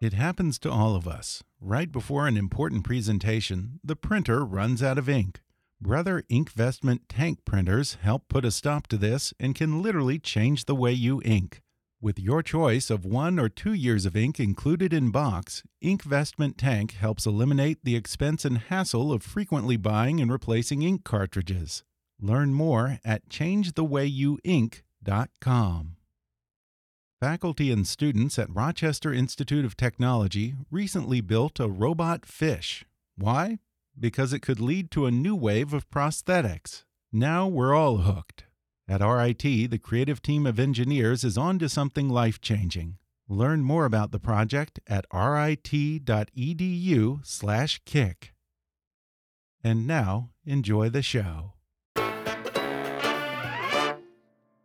It happens to all of us. Right before an important presentation, the printer runs out of ink. Brother Inkvestment tank printers help put a stop to this and can literally change the way you ink. With your choice of one or two years of ink included in box, Inkvestment Tank helps eliminate the expense and hassle of frequently buying and replacing ink cartridges. Learn more at changethewayouink.com. Faculty and students at Rochester Institute of Technology recently built a robot fish. Why? Because it could lead to a new wave of prosthetics. Now we're all hooked. At RIT, the creative team of engineers is on to something life changing. Learn more about the project at rit.edu/slash kick. And now, enjoy the show.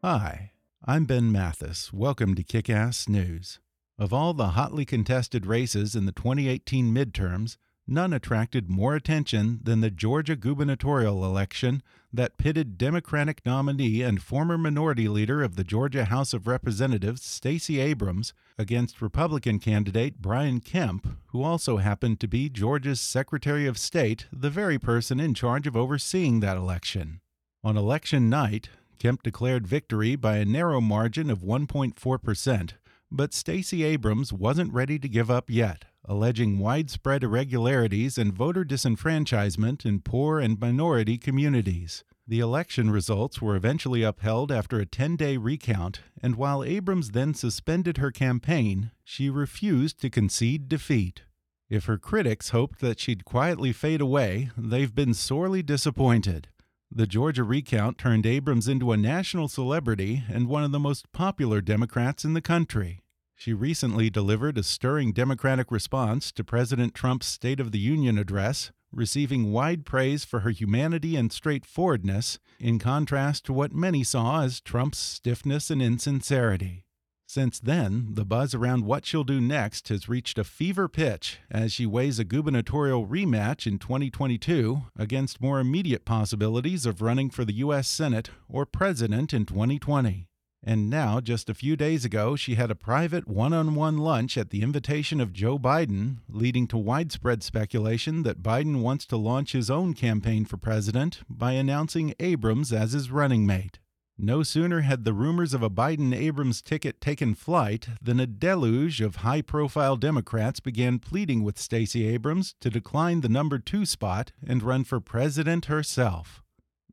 Hi. I'm Ben Mathis. Welcome to Kick Ass News. Of all the hotly contested races in the 2018 midterms, none attracted more attention than the Georgia gubernatorial election that pitted Democratic nominee and former minority leader of the Georgia House of Representatives, Stacey Abrams, against Republican candidate Brian Kemp, who also happened to be Georgia's Secretary of State, the very person in charge of overseeing that election. On election night, Kemp declared victory by a narrow margin of 1.4%, but Stacey Abrams wasn't ready to give up yet, alleging widespread irregularities and voter disenfranchisement in poor and minority communities. The election results were eventually upheld after a 10 day recount, and while Abrams then suspended her campaign, she refused to concede defeat. If her critics hoped that she'd quietly fade away, they've been sorely disappointed. The Georgia recount turned Abrams into a national celebrity and one of the most popular Democrats in the country. She recently delivered a stirring Democratic response to President Trump's State of the Union address, receiving wide praise for her humanity and straightforwardness, in contrast to what many saw as Trump's stiffness and insincerity. Since then, the buzz around what she'll do next has reached a fever pitch as she weighs a gubernatorial rematch in 2022 against more immediate possibilities of running for the U.S. Senate or President in 2020. And now, just a few days ago, she had a private one on one lunch at the invitation of Joe Biden, leading to widespread speculation that Biden wants to launch his own campaign for president by announcing Abrams as his running mate. No sooner had the rumors of a Biden Abrams ticket taken flight than a deluge of high profile Democrats began pleading with Stacey Abrams to decline the number two spot and run for president herself.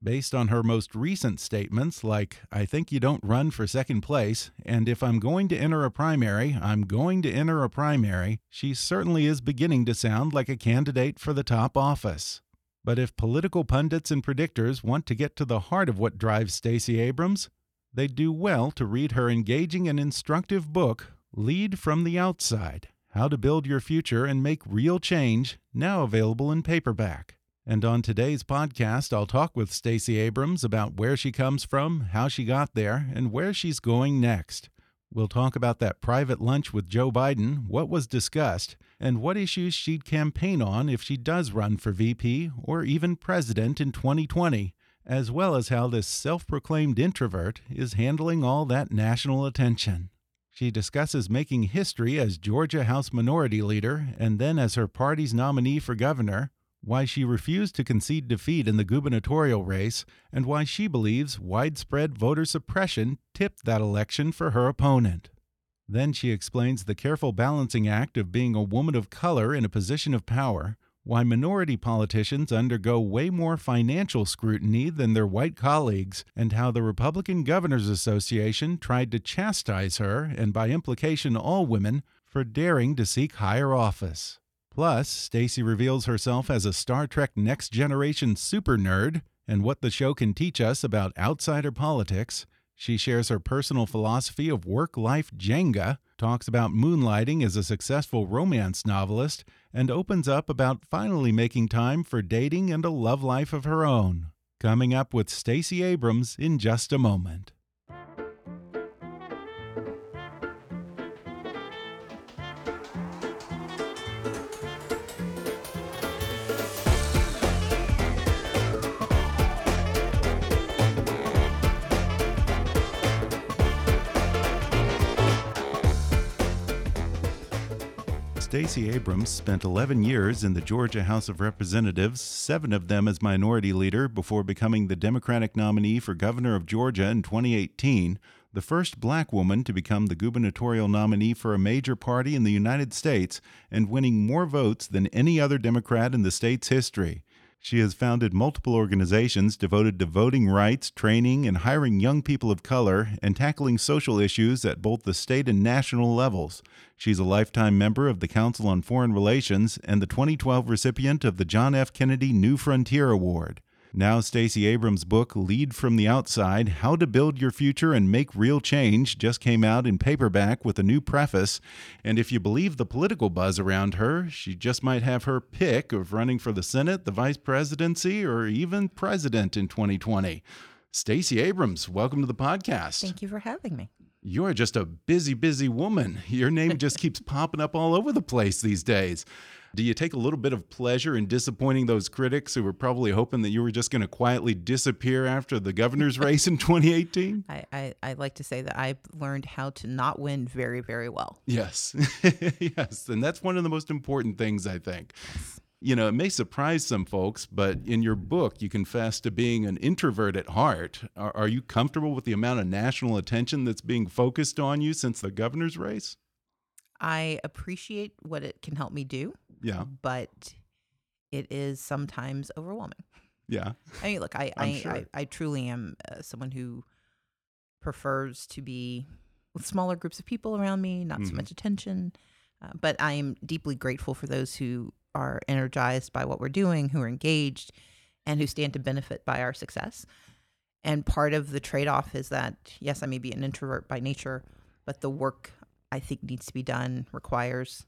Based on her most recent statements, like, I think you don't run for second place, and if I'm going to enter a primary, I'm going to enter a primary, she certainly is beginning to sound like a candidate for the top office. But if political pundits and predictors want to get to the heart of what drives Stacey Abrams, they'd do well to read her engaging and instructive book, Lead from the Outside How to Build Your Future and Make Real Change, now available in paperback. And on today's podcast, I'll talk with Stacey Abrams about where she comes from, how she got there, and where she's going next. We'll talk about that private lunch with Joe Biden, what was discussed, and what issues she'd campaign on if she does run for VP or even president in 2020, as well as how this self proclaimed introvert is handling all that national attention. She discusses making history as Georgia House Minority Leader and then as her party's nominee for governor, why she refused to concede defeat in the gubernatorial race, and why she believes widespread voter suppression tipped that election for her opponent. Then she explains the careful balancing act of being a woman of color in a position of power, why minority politicians undergo way more financial scrutiny than their white colleagues, and how the Republican Governors Association tried to chastise her, and by implication all women, for daring to seek higher office. Plus, Stacey reveals herself as a Star Trek Next Generation super nerd and what the show can teach us about outsider politics. She shares her personal philosophy of work life Jenga, talks about moonlighting as a successful romance novelist, and opens up about finally making time for dating and a love life of her own. Coming up with Stacey Abrams in just a moment. Stacey Abrams spent 11 years in the Georgia House of Representatives, seven of them as minority leader, before becoming the Democratic nominee for governor of Georgia in 2018, the first black woman to become the gubernatorial nominee for a major party in the United States, and winning more votes than any other Democrat in the state's history. She has founded multiple organizations devoted to voting rights, training, and hiring young people of color, and tackling social issues at both the state and national levels. She's a lifetime member of the Council on Foreign Relations and the 2012 recipient of the John F. Kennedy New Frontier Award. Now, Stacey Abrams' book, Lead from the Outside How to Build Your Future and Make Real Change, just came out in paperback with a new preface. And if you believe the political buzz around her, she just might have her pick of running for the Senate, the vice presidency, or even president in 2020. Stacey Abrams, welcome to the podcast. Thank you for having me. You're just a busy, busy woman. Your name just keeps popping up all over the place these days. Do you take a little bit of pleasure in disappointing those critics who were probably hoping that you were just going to quietly disappear after the governor's race in 2018? I, I, I, like to say that I've learned how to not win very, very well. Yes. yes. And that's one of the most important things, I think. You know, it may surprise some folks, but in your book, you confess to being an introvert at heart. Are, are you comfortable with the amount of national attention that's being focused on you since the governor's race? I appreciate what it can help me do. Yeah. But it is sometimes overwhelming. Yeah. I mean, look, I I, sure. I, I, truly am uh, someone who prefers to be with smaller groups of people around me, not mm. so mm-hmm. much attention. Uh, but I am deeply grateful for those who are energized by what we're doing, who are engaged, and who stand to benefit by our success. And part of the trade off is that, yes, I may be an introvert by nature, but the work I think needs to be done requires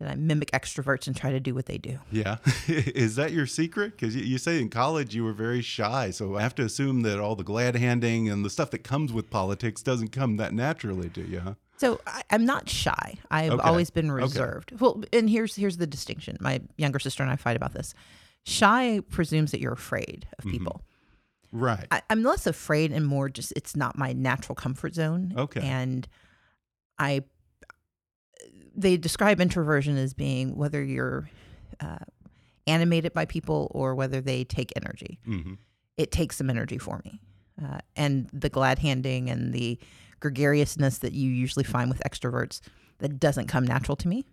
that I mimic extroverts and try to do what they do. Yeah. Is that your secret? Because you, say in college you were very shy. So I have to assume that all the glad handing and the stuff that comes with politics doesn't come that naturally to you, huh? So I, am not shy. I've okay. always been reserved. Okay. Well, and here's here's the distinction. My younger sister and I fight about this. Shy presumes that you're afraid of mm-hmm. people. Right. I, I'm less afraid and more just it's not my natural comfort zone. Okay. And I they describe introversion as being whether you're uh, animated by people or whether they take energy. Mm-hmm. It takes some energy for me. Uh, and the glad handing and the gregariousness that you usually find with extroverts that doesn't come natural to me.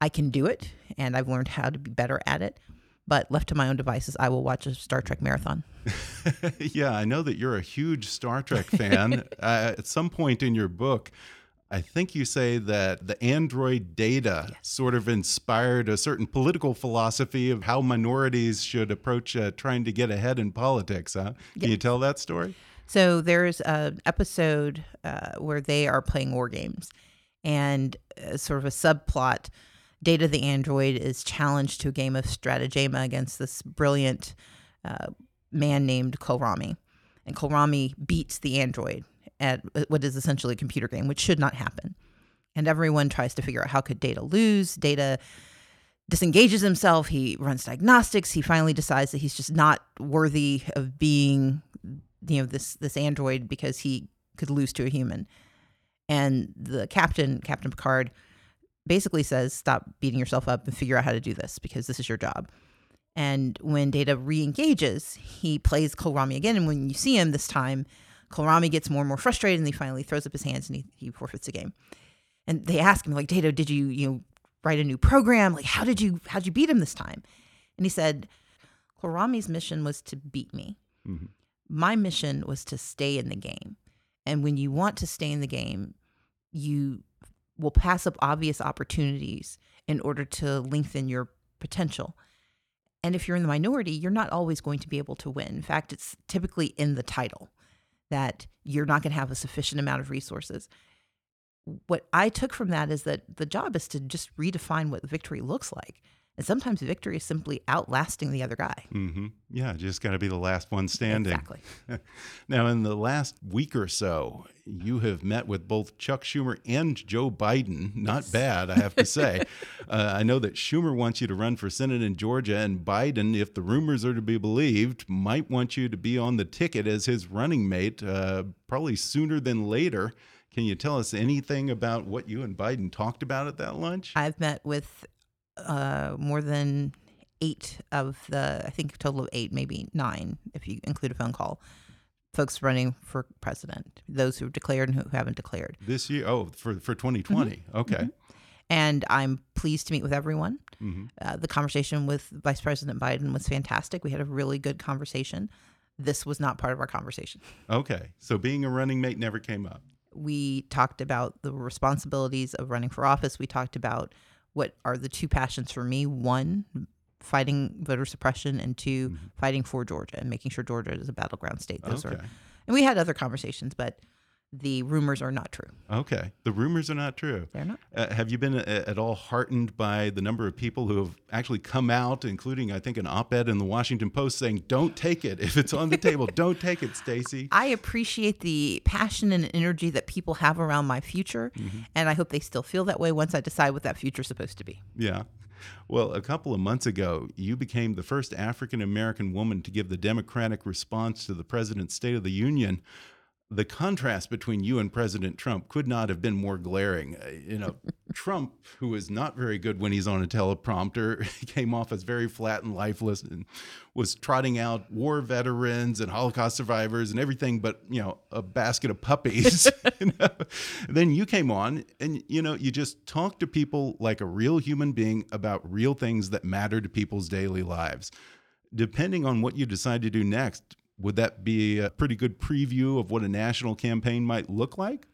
I can do it and I've learned how to be better at it. But left to my own devices, I will watch a Star Trek marathon. yeah, I know that you're a huge Star Trek fan. uh, at some point in your book, I think you say that the Android data yes. sort of inspired a certain political philosophy of how minorities should approach uh, trying to get ahead in politics. Huh? Can yes. you tell that story? So there's an episode uh, where they are playing war games, and uh, sort of a subplot. Data the android is challenged to a game of Strategema against this brilliant uh, man named Kolrami, and Kolrami beats the android at uh, what is essentially a computer game, which should not happen. And everyone tries to figure out how could Data lose. Data disengages himself. He runs diagnostics. He finally decides that he's just not worthy of being, you know, this this android because he could lose to a human. And the captain, Captain Picard, basically says, "Stop beating yourself up and figure out how to do this because this is your job." And when Data re-engages, he plays Kolrami again. And when you see him this time, Kolrami gets more and more frustrated, and he finally throws up his hands and he, he forfeits the game. And they ask him like, Data, did you you know write a new program? Like, how did you how did you beat him this time? And he said, Kolrami's mission was to beat me. Mm-hmm. My mission was to stay in the game. And when you want to stay in the game, you will pass up obvious opportunities in order to lengthen your potential. And if you're in the minority, you're not always going to be able to win. In fact, it's typically in the title that you're not going to have a sufficient amount of resources. What I took from that is that the job is to just redefine what victory looks like. And sometimes victory is simply outlasting the other guy. Mm-hmm. Yeah, just got to be the last one standing. Exactly. now, in the last week or so, you have met with both Chuck Schumer and Joe Biden. Not bad, I have to say. uh, I know that Schumer wants you to run for Senate in Georgia, and Biden, if the rumors are to be believed, might want you to be on the ticket as his running mate, uh, probably sooner than later. Can you tell us anything about what you and Biden talked about at that lunch? I've met with uh, more than eight of the, I think a total of eight, maybe nine, if you include a phone call, folks running for president, those who have declared and who haven't declared. This year? Oh, for, for 2020. Mm-hmm. Okay. And I'm pleased to meet with everyone. Mhm. Uh, the conversation with Vice President Biden was fantastic. We had a really good conversation. This was not part of our conversation. Okay. So being a running mate never came up. We talked about the responsibilities of running for office. We talked about what are the two passions for me one, fighting voter suppression, and 2 mm-hmm. fighting for Georgia and making sure Georgia is a battleground state. Those Okay. are, and we had other conversations, but the rumors are not true. Okay. The rumors are not true. They're not. Uh, have you been uh, at all heartened by the number of people who have actually come out, including, I think, an op ed in the Washington Post saying, don't take it. If it's on the table, don't take it, Stacey. I appreciate the passion and energy that people have around my future, and I hope they still feel that way once I decide what that future is supposed to be. Yeah. Well, a couple of months ago, you became the first African American woman to give the Democratic response to the President's State of the Union. The contrast between you and President Trump could not have been more glaring. Uh, You know, Trump, who is not very good when he's on a teleprompter, came off as very flat and lifeless and was trotting out war veterans and Holocaust survivors and everything but, you know, a basket of puppies. you know? Then you came on and, you know, you just talked to people like a real human being about real things that matter to people's daily lives. Depending on what you decide to do next, would that be a pretty good preview of what a national campaign might look like?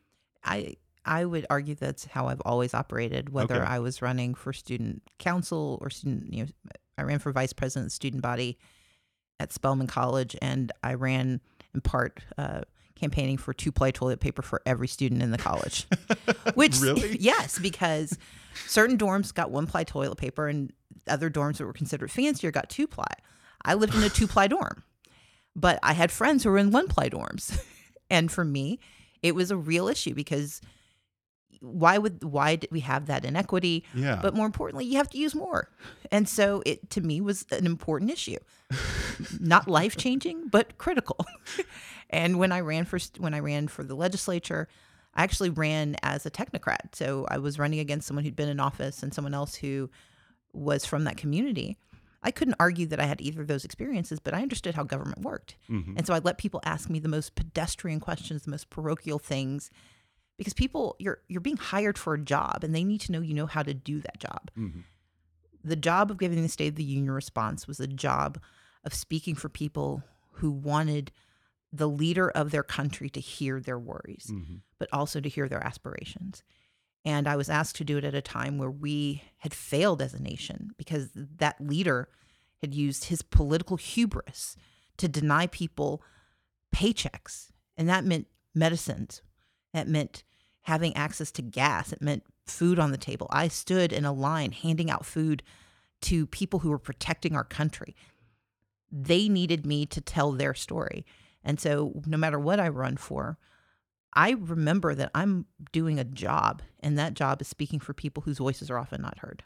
I I would argue that's how I've always operated. Whether Okay. I was running for student council or student, you know, I ran for vice president of the student body at Spelman College, and I ran in part uh, campaigning for two ply toilet paper for every student in the college. Which Really? yes, because certain dorms got one ply toilet paper, and other dorms that were considered fancier got two ply. I lived in a two ply dorm, but I had friends who were in one ply dorms, and for me, it was a real issue because why would why did we have that inequity? Yeah. But more importantly, you have to use more, and so it to me was an important issue, not life changing, but critical. and when I ran for when I ran for the legislature, I actually ran as a technocrat. So I was running against someone who'd been in office and someone else who was from that community. I couldn't argue that I had either of those experiences, but I understood how government worked. Mm-hmm. And so I let people ask me the most pedestrian questions, the most parochial things, because people you're you're being hired for a job and they need to know you know how to do that job. Mm-hmm. The job of giving the State of the Union response was a job of speaking for people who wanted the leader of their country to hear their worries, mm-hmm. but also to hear their aspirations. And I was asked to do it at a time where we had failed as a nation because that leader had used his political hubris to deny people paychecks. And that meant medicines. That meant having access to gas. It meant food on the table. I stood in a line handing out food to people who were protecting our country. They needed me to tell their story. And so, no matter what I run for, I remember that I'm doing a job, and that job is speaking for people whose voices are often not heard.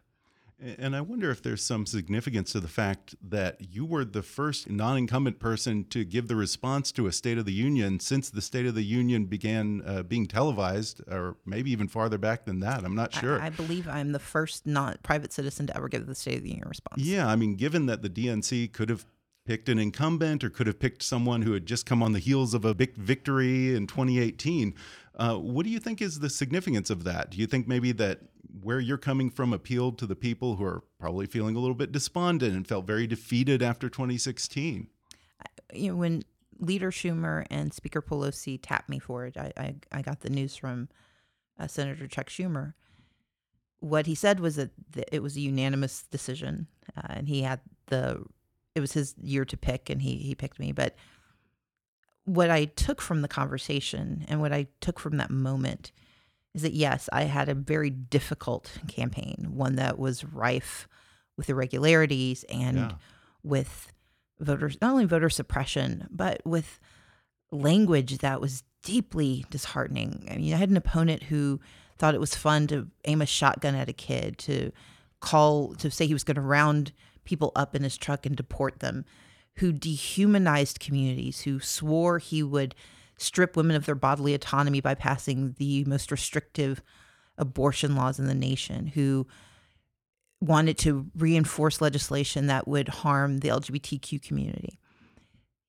And I wonder if there's some significance to the fact that you were the first non incumbent person to give the response to a State of the Union since the State of the Union began uh, being televised, or maybe even farther back than that. I'm not sure. I, I believe I'm the first not private citizen to ever give the State of the Union response. Yeah, I mean, given that the DNC could have picked an incumbent or could have picked someone who had just come on the heels of a big victory in 2018. Uh, what do you think is the significance of that? Do you think maybe that where you're coming from appealed to the people who are probably feeling a little bit despondent and felt very defeated after 2016? You know, when Leader Schumer and Speaker Pelosi tapped me for it, I, I, I got the news from uh, Senator Chuck Schumer. What he said was that it was a unanimous decision, uh, and he had the it was his year to pick and he he picked me but what i took from the conversation and what i took from that moment is that yes i had a very difficult campaign one that was rife with irregularities and yeah. with voters not only voter suppression but with language that was deeply disheartening i mean i had an opponent who thought it was fun to aim a shotgun at a kid to call to say he was going to round people up in his truck and deport them, who dehumanized communities, who swore he would strip women of their bodily autonomy by passing the most restrictive abortion laws in the nation, who wanted to reinforce legislation that would harm the LGBTQ community.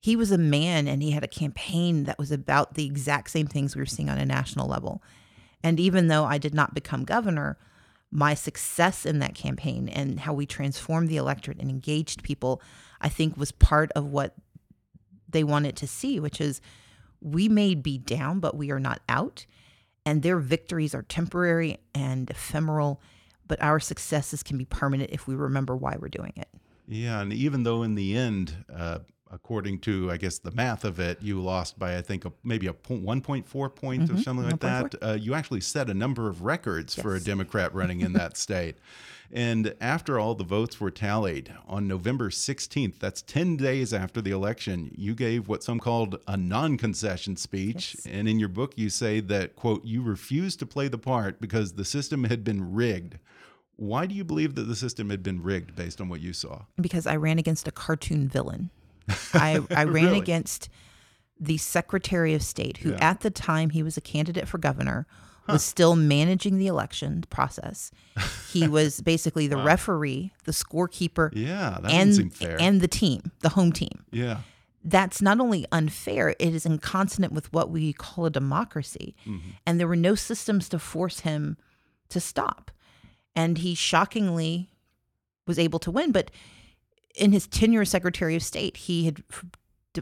He was a man and he had a campaign that was about the exact same things we were seeing on a national level. And even though I did not become governor, my success in that campaign and how we transformed the electorate and engaged people, I think was part of what they wanted to see, which is we may be down, but we are not out. And their victories are temporary and ephemeral, but our successes can be permanent if we remember why we're doing it. Yeah. And even though in the end, uh, according to I guess the math of it, you lost by I think a, maybe a one point four points mm -hmm. or something like that. Uh, you actually set a number of records yes. for a Democrat running in that state. And after all the votes were tallied on November 16th, that's 10 days after the election, you gave what some called a non concession speech. Yes. And in your book, you say that, quote, you refused to play the part because the system had been rigged. Why do you believe that the system had been rigged based on what you saw? Because I ran against a cartoon villain. I, I ran really? against the Secretary of State, who yeah. at the time he was a candidate for governor, huh. was still managing the election process. He was basically the wow. referee, the scorekeeper, yeah, and, and the team, the home team. Yeah. That's not only unfair, it is inconsonant with what we call a democracy. Mm-hmm. And there were no systems to force him to stop. And he shockingly was able to win. But in his tenure as Secretary of State, he had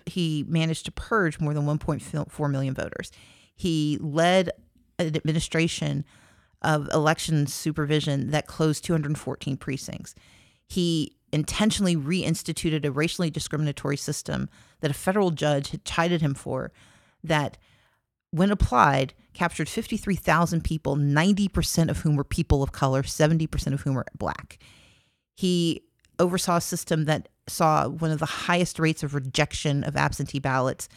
he managed to purge more than 1.4 million voters. He led an administration of election supervision that closed 214 precincts. He intentionally reinstituted a racially discriminatory system that a federal judge had chided him for that when applied captured 53,000 people, 90% of whom were people of color, 70% of whom were black. He oversaw a system that saw one of the highest rates of rejection of absentee ballots.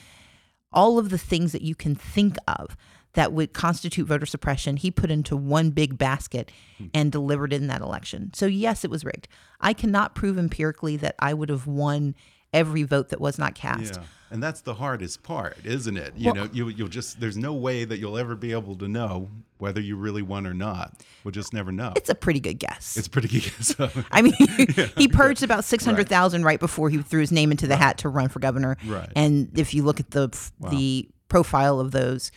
All of the things that you can think of that would constitute voter suppression, he put into one big basket hmm. and delivered in that election. So, yes, it was rigged. I cannot prove empirically that I would have won every vote that was not cast. Yeah. And that's the hardest part, isn't it? You well, know, you, you'll just, there's no way that you'll ever be able to know whether you really won or not. We'll just never know. It's a pretty good guess. It's pretty good guess. I mean, yeah. he purged about 600,000 right. right. before he threw his name into the right. hat to run for governor. Right. And if you look at the, wow. the profile of those,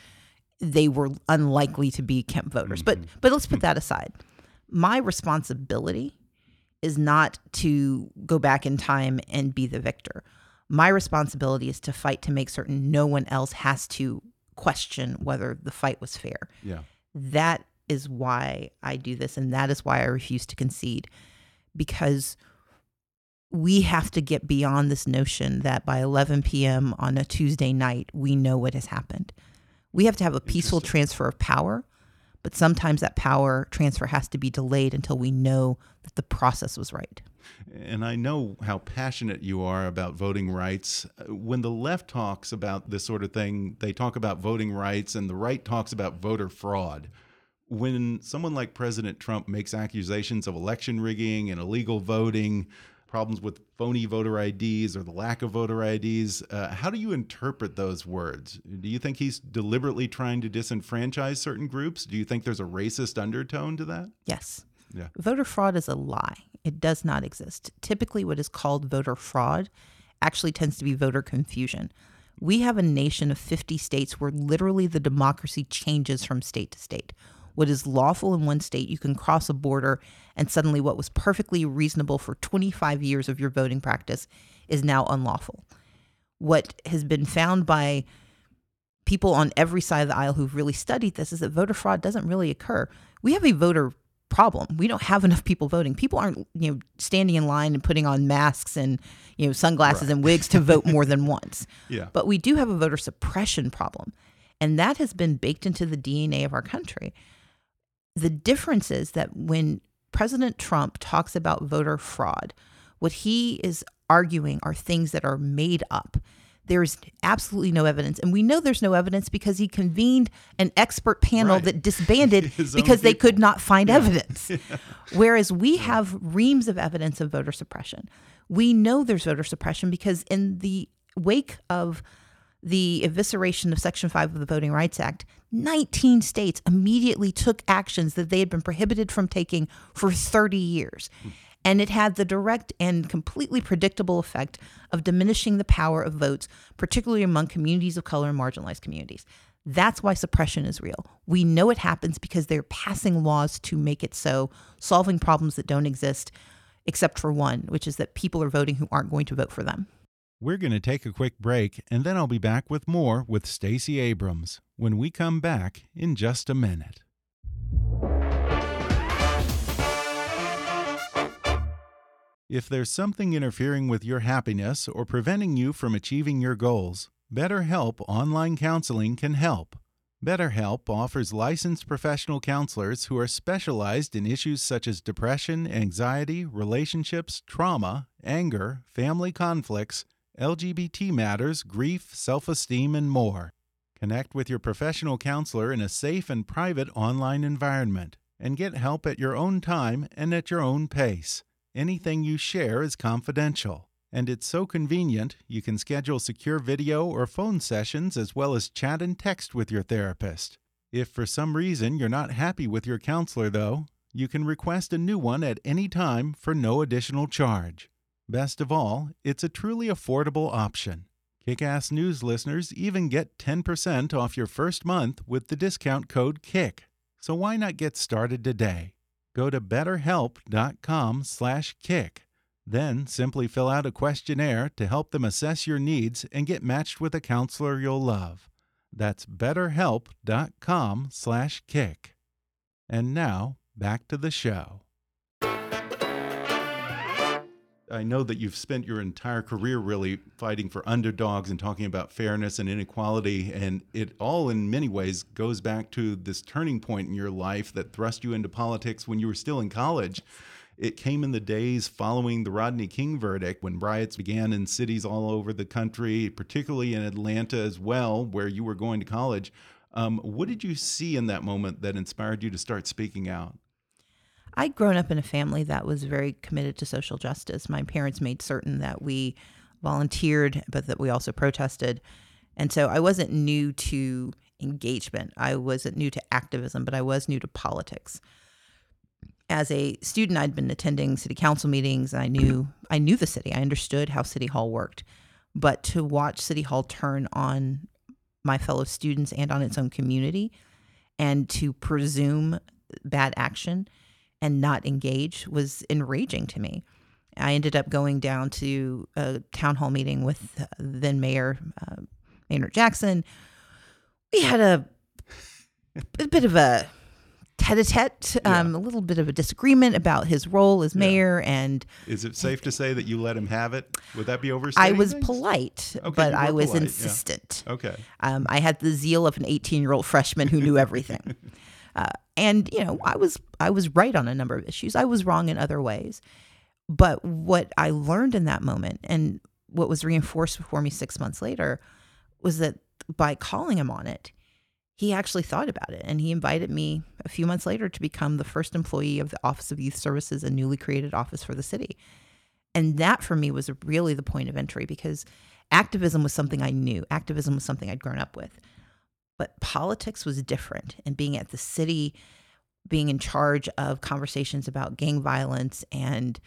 they were unlikely to be Kemp voters. Mm -hmm. But, but let's put that aside. My responsibility is not to go back in time and be the victor. My responsibility is to fight to make certain no one else has to question whether the fight was fair. Yeah. That is why I do this and that is why I refuse to concede because we have to get beyond this notion that by 11 p.m. on a Tuesday night we know what has happened. We have to have a peaceful transfer of power but sometimes that power transfer has to be delayed until we know that the process was right. And I know how passionate you are about voting rights. Uh, when the left talks about this sort of thing, they talk about voting rights, and the right talks about voter fraud. when someone like President Trump makes accusations of election rigging and illegal voting, problems with phony voter IDs or the lack of voter IDs, uh, how do you interpret those words? Do you think he's deliberately trying to disenfranchise certain groups? Do you think there's a racist undertone to that? Yes. Yeah. Voter fraud is a lie. It does not exist. Typically, what is called voter fraud actually tends to be voter confusion. We have a nation of 50 states where literally the democracy changes from state to state. What is lawful in one state, you can cross a border, and suddenly what was perfectly reasonable for 25 years of your voting practice is now unlawful. What has been found by people on every side of the aisle who've really studied this is that voter fraud doesn't really occur. We have a voter problem. We don't have enough people voting. People aren't, you know, standing in line and putting on masks and, you know, sunglasses right. and wigs to vote more than once. Yeah. But we do have a voter suppression problem. And that has been baked into the DNA of our country. The difference is that when President Trump talks about voter fraud, what he is arguing are things that are made up. There's absolutely no evidence. And we know there's no evidence because he convened an expert panel right. that disbanded because they could not find yeah. evidence. yeah. Whereas we have reams of evidence of voter suppression. We know there's voter suppression because in the wake of the evisceration of Section 5 of the Voting Rights Act, 19 states immediately took actions that they had been prohibited from taking for 30 years. And it had the direct and completely predictable effect of diminishing the power of votes, particularly among communities of color and marginalized communities. That's why suppression is real. We know it happens because they're passing laws to make it so, solving problems that don't exist, except for one, which is that people are voting who aren't going to vote for them. We're going to take a quick break, and then I'll be back with more with Stacey Abrams when we come back in just a minute. If there's something interfering with your happiness or preventing you from achieving your goals, BetterHelp Online Counseling can help. BetterHelp offers licensed professional counselors who are specialized in issues such as depression, anxiety, relationships, trauma, anger, family conflicts, LGBT matters, grief, self esteem, and more. Connect with your professional counselor in a safe and private online environment and get help at your own time and at your own pace. Anything you share is confidential. And it's so convenient, you can schedule secure video or phone sessions as well as chat and text with your therapist. If for some reason you're not happy with your counselor, though, you can request a new one at any time for no additional charge. Best of all, it's a truly affordable option. Kick-Ass News listeners even get 10% off your first month with the discount code KICK. So why not get started today? go to betterhelp.com/kick. Then simply fill out a questionnaire to help them assess your needs and get matched with a counselor you'll love. That's betterhelp.com/kick. And now, back to the show. I know that you've spent your entire career really fighting for underdogs and talking about fairness and inequality. And it all, in many ways, goes back to this turning point in your life that thrust you into politics when you were still in college. It came in the days following the Rodney King verdict when riots began in cities all over the country, particularly in Atlanta as well, where you were going to college. Um, what did you see in that moment that inspired you to start speaking out? I'd grown up in a family that was very committed to social justice. My parents made certain that we volunteered, but that we also protested. And so I wasn't new to engagement. I wasn't new to activism, but I was new to politics. As a student, I'd been attending city council meetings. I knew I knew the city. I understood how city hall worked. But to watch city hall turn on my fellow students and on its own community and to presume bad action and not engage was enraging to me. I ended up going down to a town hall meeting with then Mayor uh, Maynard Jackson. We had a, a bit of a tete-a-tete, um, yeah. a little bit of a disagreement about his role as mayor. Yeah. And is it safe to say that you let him have it? Would that be overstating? I was things? polite, okay, but I was polite. insistent. Yeah. Okay. Um, I had the zeal of an 18-year-old freshman who knew everything. Uh, and you know, I was I was right on a number of issues. I was wrong in other ways. But what I learned in that moment and what was reinforced for me 6 months later was that by calling him on it, he actually thought about it and he invited me a few months later to become the first employee of the Office of Youth Services, a newly created office for the city. And that for me was really the point of entry because activism was something I knew, activism was something I'd grown up with. But politics was different. And being at the city, being in charge of conversations about gang violence and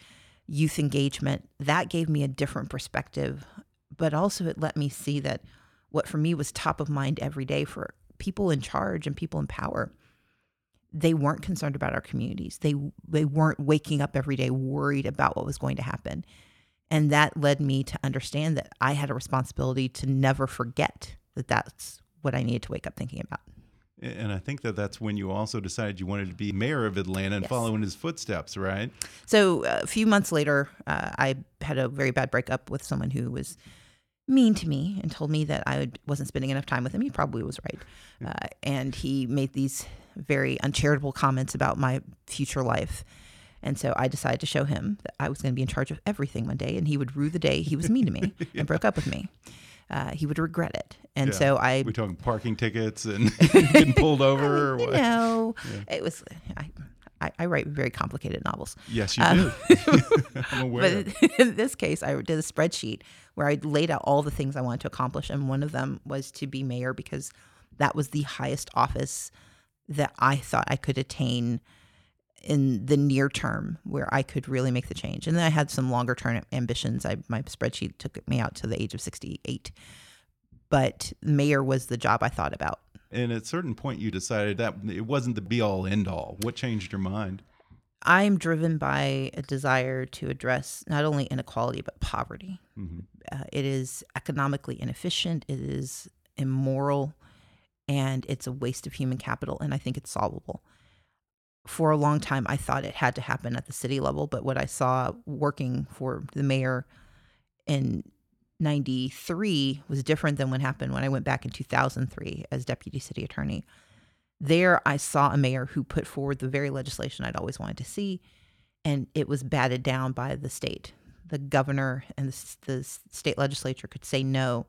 youth engagement, that gave me a different perspective. But also, it let me see that what for me was top of mind every day for people in charge and people in power they weren't concerned about our communities they they weren't waking up every day worried about what was going to happen and that led me to understand that i had a responsibility to never forget that that's what i needed to wake up thinking about and I think that that's when you also decided you wanted to be mayor of Atlanta and Yes. follow in his footsteps, right? So uh, a few months later, uh, I had a very bad breakup with someone who was mean to me and told me that I would- wasn't spending enough time with him. He probably was right. Uh, and he made these very uncharitable comments about my future life. And so I decided to show him that I was going to be in charge of everything one day, and he would rue the day he was mean to me and broke up with me. Uh, he would regret it. And Yeah. so I We're talking parking tickets and getting pulled over or what? know, it was. I, I, I write very complicated novels. Yes, you Um, do. I'm aware. But in this case, I did a spreadsheet where I laid out all the things I wanted to accomplish, and one of them was to be mayor because that was the highest office that I thought I could attain in the near term where I could really make the change. And then I had some longer term ambitions. I my spreadsheet took me out to the age of 68. But mayor was the job I thought about. and at a certain point, you decided that it wasn't the be all end all. What changed your mind? I'm driven by a desire to address not only inequality but poverty. Uh, it is economically inefficient, it is immoral, and it's a waste of human capital. And I think it's solvable. For a long time, I thought it had to happen at the city level, but what I saw working for the mayor in 93 was different than what happened when I went back in 2003 as deputy city attorney. There, I saw a mayor who put forward the very legislation I'd always wanted to see, and it was batted down by the state. The governor and the, the state legislature could say no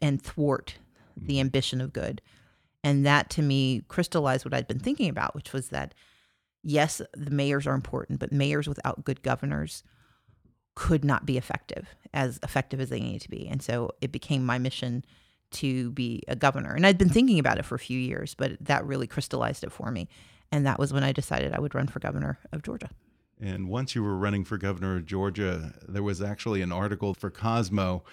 and thwart the mm. ambition of good. And that to me crystallized what I'd been thinking about, which was that yes, the mayors are important, but mayors without good governors could not be effective, as effective as they needed to be. And so it became my mission to be a governor. And I'd been thinking about it for a few years, but that really crystallized it for me. And that was when I decided I would run for governor of Georgia. And once you were running for governor of Georgia, there was actually an article for Cosmo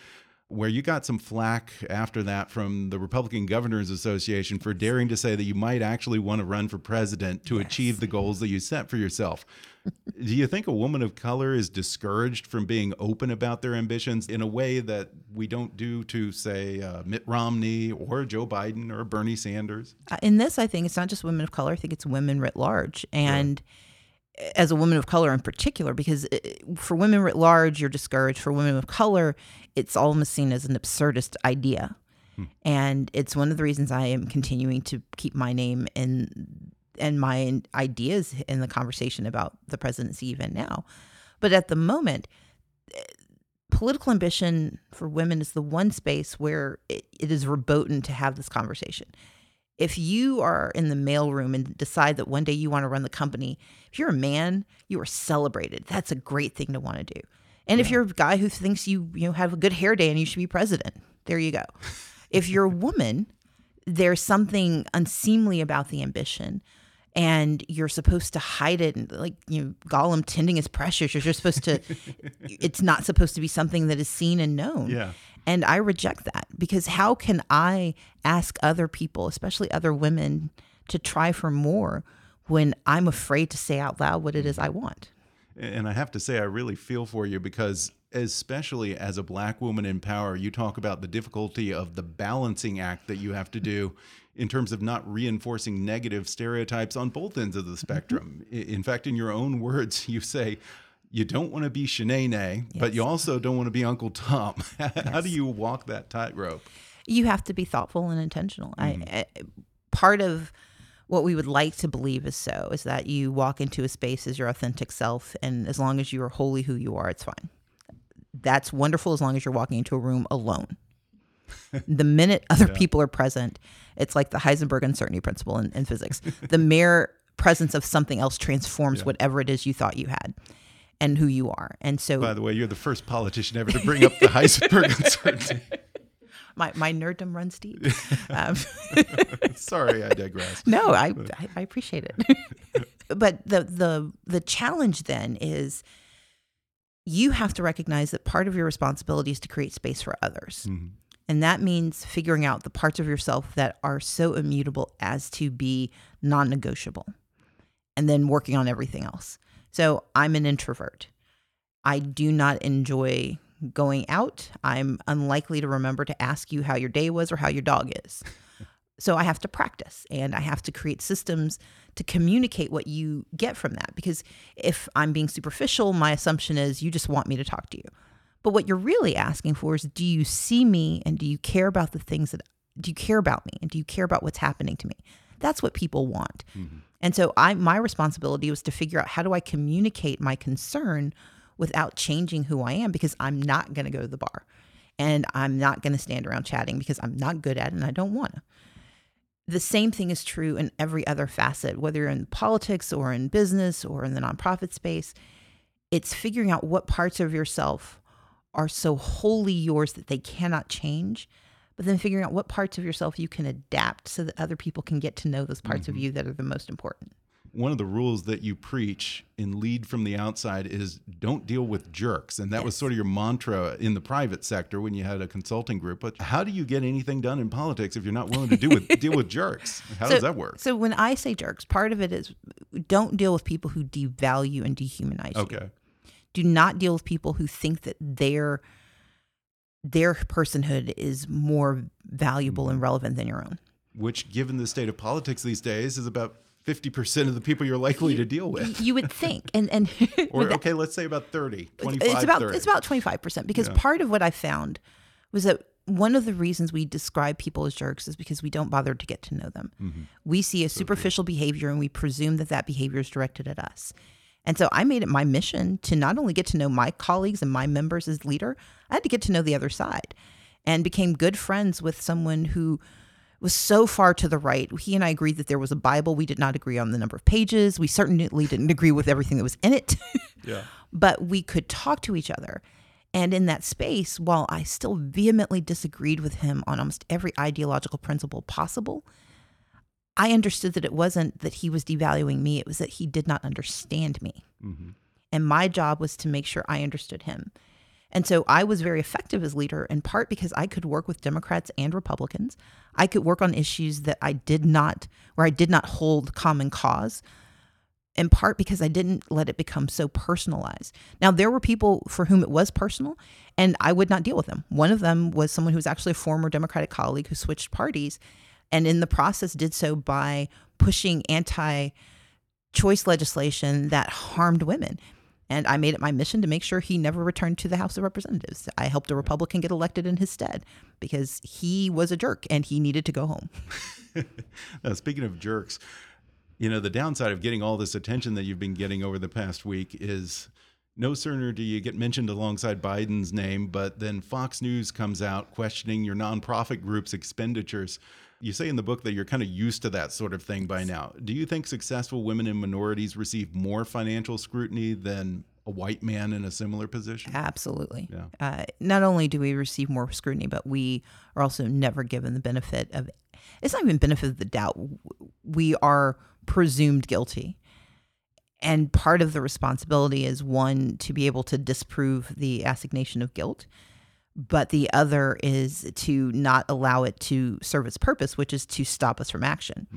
where you got some flack after that from the Republican Governors Association for daring to say that you might actually want to run for president to achieve the goals that you set for yourself. Do you think a woman of color is discouraged from being open about their ambitions in a way that we don't do to, say, uh, Mitt Romney or Joe Biden or Bernie Sanders? Uh, in this, I think it's not just women of color. I think it's women writ large. And as a woman of color in particular, because uh, for women writ large, you're discouraged. For women of color, it's almost seen as an absurdist idea. And it's one of the reasons I am continuing to keep my name in and my ideas in the conversation about the presidency even now. But at the moment, political ambition for women is the one space where it, it is verboten to have this conversation. If you are in the mailroom and decide that one day you want to run the company, if you're a man, you are celebrated. That's a great thing to want to do. And if you're a guy who thinks you you know have a good hair day and you should be president, there you go. if you're a woman, there's something unseemly about the ambition and you're supposed to hide it and like you know Gollum tending his precious you're supposed to it's not supposed to be something that is seen and known Yeah. And I reject that because how can I ask other people especially other women to try for more when I'm afraid to say out loud what it is I mm-hmm. want? And I have to say, I really feel for you because, especially as a black woman in power, you talk about the difficulty of the balancing act that you have to do in terms of not reinforcing negative stereotypes on both ends of the mm-hmm. spectrum. In fact, in your own words, you say, you don't want to be Shanae, but you also don't want to be Uncle Tom. How do you walk that tightrope? you have to be thoughtful and intentional. I, I part of what we would like to believe is so is that you walk into a space as your authentic self, and as long as you are wholly who you are, it's fine. That's wonderful as long as you're walking into a room alone. the minute other Yeah. people are present, it's like the Heisenberg uncertainty principle in, in physics. the mere presence of something else transforms Yeah. whatever it is you thought you had and who you are. And so By the way, you're the first politician ever to bring up the Heisenberg uncertainty. my, my nerddom runs deep. Um, Sorry, I digress. no, I, I, I appreciate it. but the, the, the challenge then is you have to recognize that part of your responsibility is to create space for others. Mhm. And that means figuring out the parts of yourself that are so immutable as to be non negotiable and then working on everything else. So I'm an introvert. I do not enjoy going out. I'm unlikely to remember to ask you how your day was or how your dog is. so I have to practice and I have to create systems to communicate what you get from that. Because if I'm being superficial, my assumption is you just want me to talk to you. But what you're really asking for is do you see me and do you care about the things that do you care about me and do you care about what's happening to me? That's what people want. Mm-hmm. And so I my responsibility was to figure out how do I communicate my concern without changing who I am because I'm not going to go to the bar and I'm not going to stand around chatting because I'm not good at it and I don't want to. The same thing is true in every other facet, whether you're in politics or in business or in the nonprofit space. It's figuring out what parts of yourself are so wholly yours that they cannot change, but then figuring out what parts of yourself you can adapt so that other people can get to know those parts of mm-hmm. you that are the most important. One of the rules that you preach in Lead from the Outside is don't deal with jerks. And that was sort of your mantra in the private sector when you had a consulting group. But how do you get anything done in politics if you're not willing to deal with, deal with jerks? How does that work? So when I say jerks, part of it is don't deal with people who devalue and dehumanize you. Okay. Do not deal with people who think that their their personhood is more valuable Mm-hmm. and relevant than your own. Which, given the state of politics these days, is about 50% of the people you're likely to deal with. You would think, and and Or, okay, let's say about 30, 25, it's about 30. it's about 25% because Yeah. part of what I found was that one of the reasons we describe people as jerks is because we don't bother to get to know them. Mm-hmm. We see a superficial behavior and we presume that that behavior is directed at us. And so I made it my mission to not only get to know my colleagues and my members as leader, I had to get to know the other side and became good friends with someone who was so far to the right. He and I agreed that there was a Bible. We did not agree on the number of pages. We certainly didn't agree with everything that was in it. Yeah. but we could talk to each other. And in that space, while I still vehemently disagreed with him on almost every ideological principle possible, I understood that it wasn't that he was devaluing me, it was that he did not understand me. Mm-hmm. And my job was to make sure I understood him. And so I was very effective as leader in part because I could work with Democrats and Republicans. I could work on issues that I did not, where I did not hold common cause, in part because I didn't let it become so personalized. Now, there were people for whom it was personal, and I would not deal with them. One of them was someone who was actually a former Democratic colleague who switched parties, and in the process did so by pushing anti choice legislation that harmed women. And I made it my mission to make sure he never returned to the House of Representatives. I helped a Republican get elected in his stead because he was a jerk and he needed to go home. Now, speaking of jerks, you know, the downside of getting all this attention that you've been getting over the past week is no sooner do you get mentioned alongside Biden's name, but then Fox News comes out questioning your nonprofit group's expenditures. You say in the book that you're kind of used to that sort of thing by now. Do you think successful women and minorities receive more financial scrutiny than a white man in a similar position? Absolutely. Yeah. Uh, not only do we receive more scrutiny, but we are also never given the benefit of it's not even benefit of the doubt. We are presumed guilty. And part of the responsibility is one, to be able to disprove the assignation of guilt, but the other is to not allow it to serve its purpose, which is to stop us from action.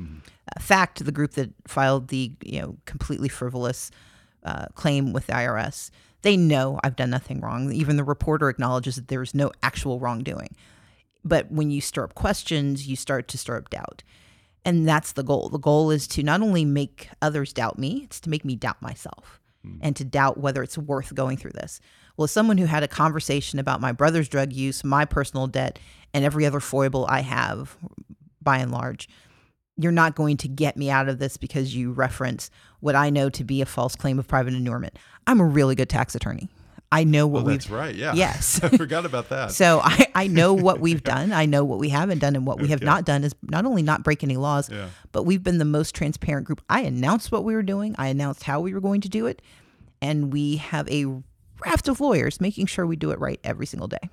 Uh, fact, the group that filed the you know completely frivolous uh, claim with the IRS, they know I've done nothing wrong. Even the reporter acknowledges that there is no actual wrongdoing. But when you stir up questions, you start to stir up doubt. And that's the goal. The goal is to not only make others doubt me, it's to make me doubt myself and to doubt whether it's worth going through this. Well, as someone who had a conversation about my brother's drug use, my personal debt, and every other foible I have, by and large, you're not going to get me out of this because you reference what I know to be a false claim of private inurement. I'm a really good tax attorney. I know Oh, what we've that's right. Yeah. Yes. I forgot about that. So I, I know what we've done. I know what we haven't done. And what we have Okay. not done is not only not break any laws, Yeah. but we've been the most transparent group. I announced what we were doing, I announced how we were going to do it. And we have a raft of lawyers making sure we do it right every single day.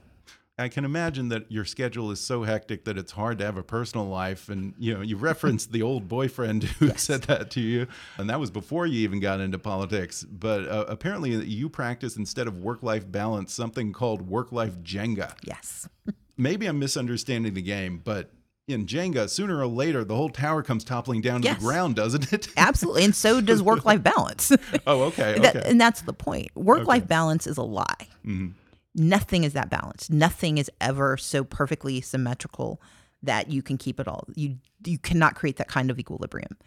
I can imagine that your schedule is so hectic that it's hard to have a personal life. And you know, you referenced the old boyfriend who said that to you, and that was before you even got into politics. But uh, apparently, you practice instead of work-life balance something called work-life Jenga. Yes. Maybe I'm misunderstanding the game, but in Jenga, sooner or later, the whole tower comes toppling down to Yes. the ground, doesn't it? Absolutely. And so does work life balance. oh, okay, okay. That, and that's the point. Work life balance is a lie. Mm-hmm. Nothing is that balanced. Nothing is ever so perfectly symmetrical that you can keep it all. You you cannot create that kind of equilibrium.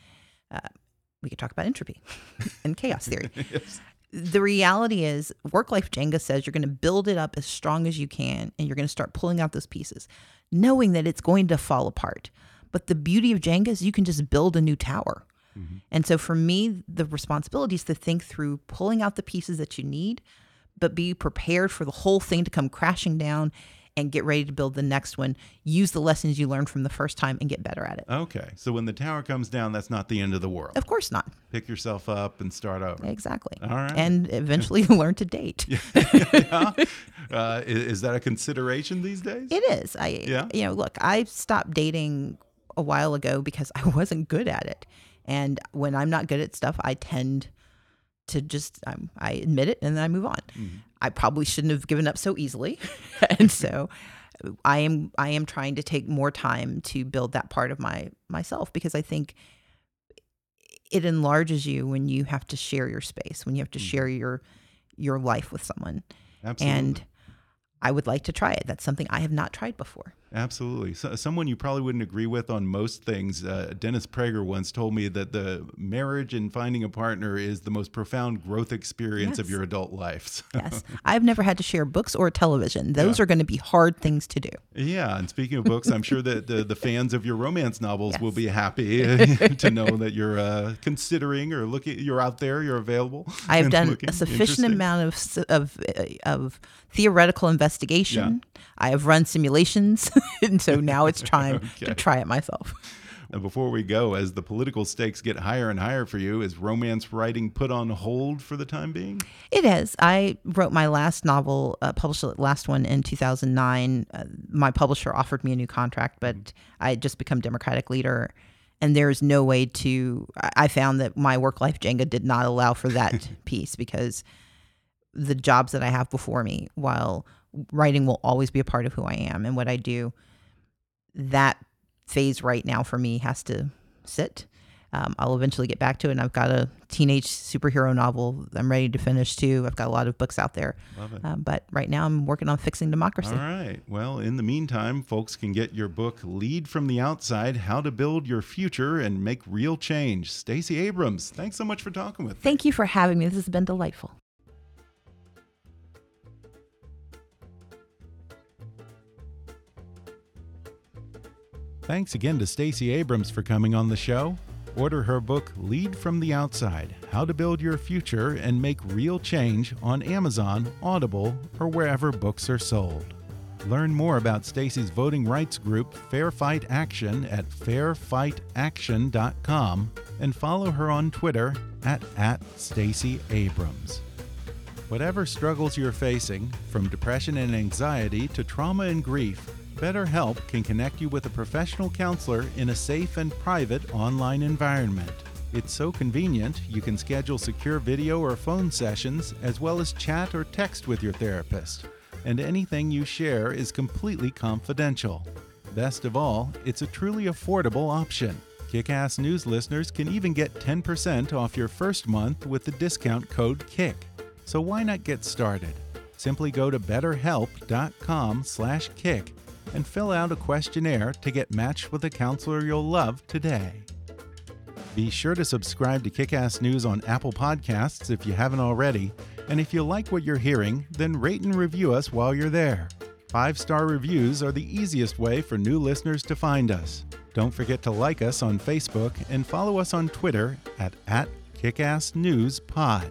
Uh, we could talk about entropy and chaos theory. Yes. The reality is, work life Jenga says you're going to build it up as strong as you can, and you're going to start pulling out those pieces, knowing that it's going to fall apart. But the beauty of Jenga is you can just build a new tower. Mm-hmm. And so for me, the responsibility is to think through pulling out the pieces that you need, but be prepared for the whole thing to come crashing down and get ready to build the next one. Use the lessons you learned from the first time and get better at it. Okay. So when the tower comes down, that's not the end of the world. Of course not. Pick yourself up and start over. Exactly. All right. And eventually learn to date. yeah. Uh, is that a consideration these days? It is. I Yeah. you know, look, I stopped dating a while ago because I wasn't good at it. And when I'm not good at stuff, I tend to just I'm, I admit it and then I move on. Mm-hmm. I probably shouldn't have given up so easily. and so I am I am trying to take more time to build that part of my myself because I think it enlarges you when you have to share your space, when you have to mm-hmm. share your your life with someone. Absolutely. And I would like to try it. That's something I have not tried before. Absolutely. So, someone you probably wouldn't agree with on most things. Uh, Dennis Prager once told me that the marriage and finding a partner is the most profound growth experience of your adult life. Yes. I've never had to share books or television. Those are going to be hard things to do. yeah. And speaking of books, I'm sure that the, the fans of your romance novels will be happy to know that you're uh, considering or looking, you're out there, you're available. I have done a sufficient amount of of uh, of theoretical investigation. I have run simulations, and so now it's time Okay. to try it myself. And before we go, as the political stakes get higher and higher for you, is romance writing put on hold for the time being? It is. I wrote my last novel, uh, published the last one in 2009. Uh, my publisher offered me a new contract, but I had just become Democratic leader. And there's no way to. I- I found that my work life Jenga did not allow for that piece because the jobs that I have before me, while writing will always be a part of who I am and what I do, that phase right now for me has to sit. Um, I'll eventually get back to it. And I've got a teenage superhero novel I'm ready to finish too. I've got a lot of books out there. Love it. Um, but right now I'm working on fixing democracy. All right. Well, in the meantime, folks can get your book Lead from the Outside: How to Build Your Future and Make Real Change. Stacey Abrams, thanks so much for talking with me. Thank you for having me. This has been delightful. Thanks again to Stacey Abrams for coming on the show. Order her book Lead from the Outside: How to Build Your Future and Make Real Change on Amazon, Audible, or wherever books are sold. Learn more about Stacey's voting rights group Fair Fight Action at fairfightaction.com and follow her on Twitter at, at Stacey Abrams. Whatever struggles you're facing, from depression and anxiety to trauma and grief, BetterHelp can connect you with a professional counselor in a safe and private online environment. It's so convenient, you can schedule secure video or phone sessions, as well as chat or text with your therapist. And anything you share is completely confidential. Best of all, it's a truly affordable option. Kick-Ass News listeners can even get 10% off your first month with the discount code KICK. So why not get started? Simply go to betterhelp.com/kick and fill out a questionnaire to get matched with a counselor you'll love today. Be sure to subscribe to Kickass News on Apple Podcasts if you haven't already, and if you like what you're hearing, then rate and review us while you're there. Five-star reviews are the easiest way for new listeners to find us. Don't forget to like us on Facebook and follow us on Twitter at, at @kickassnewspod.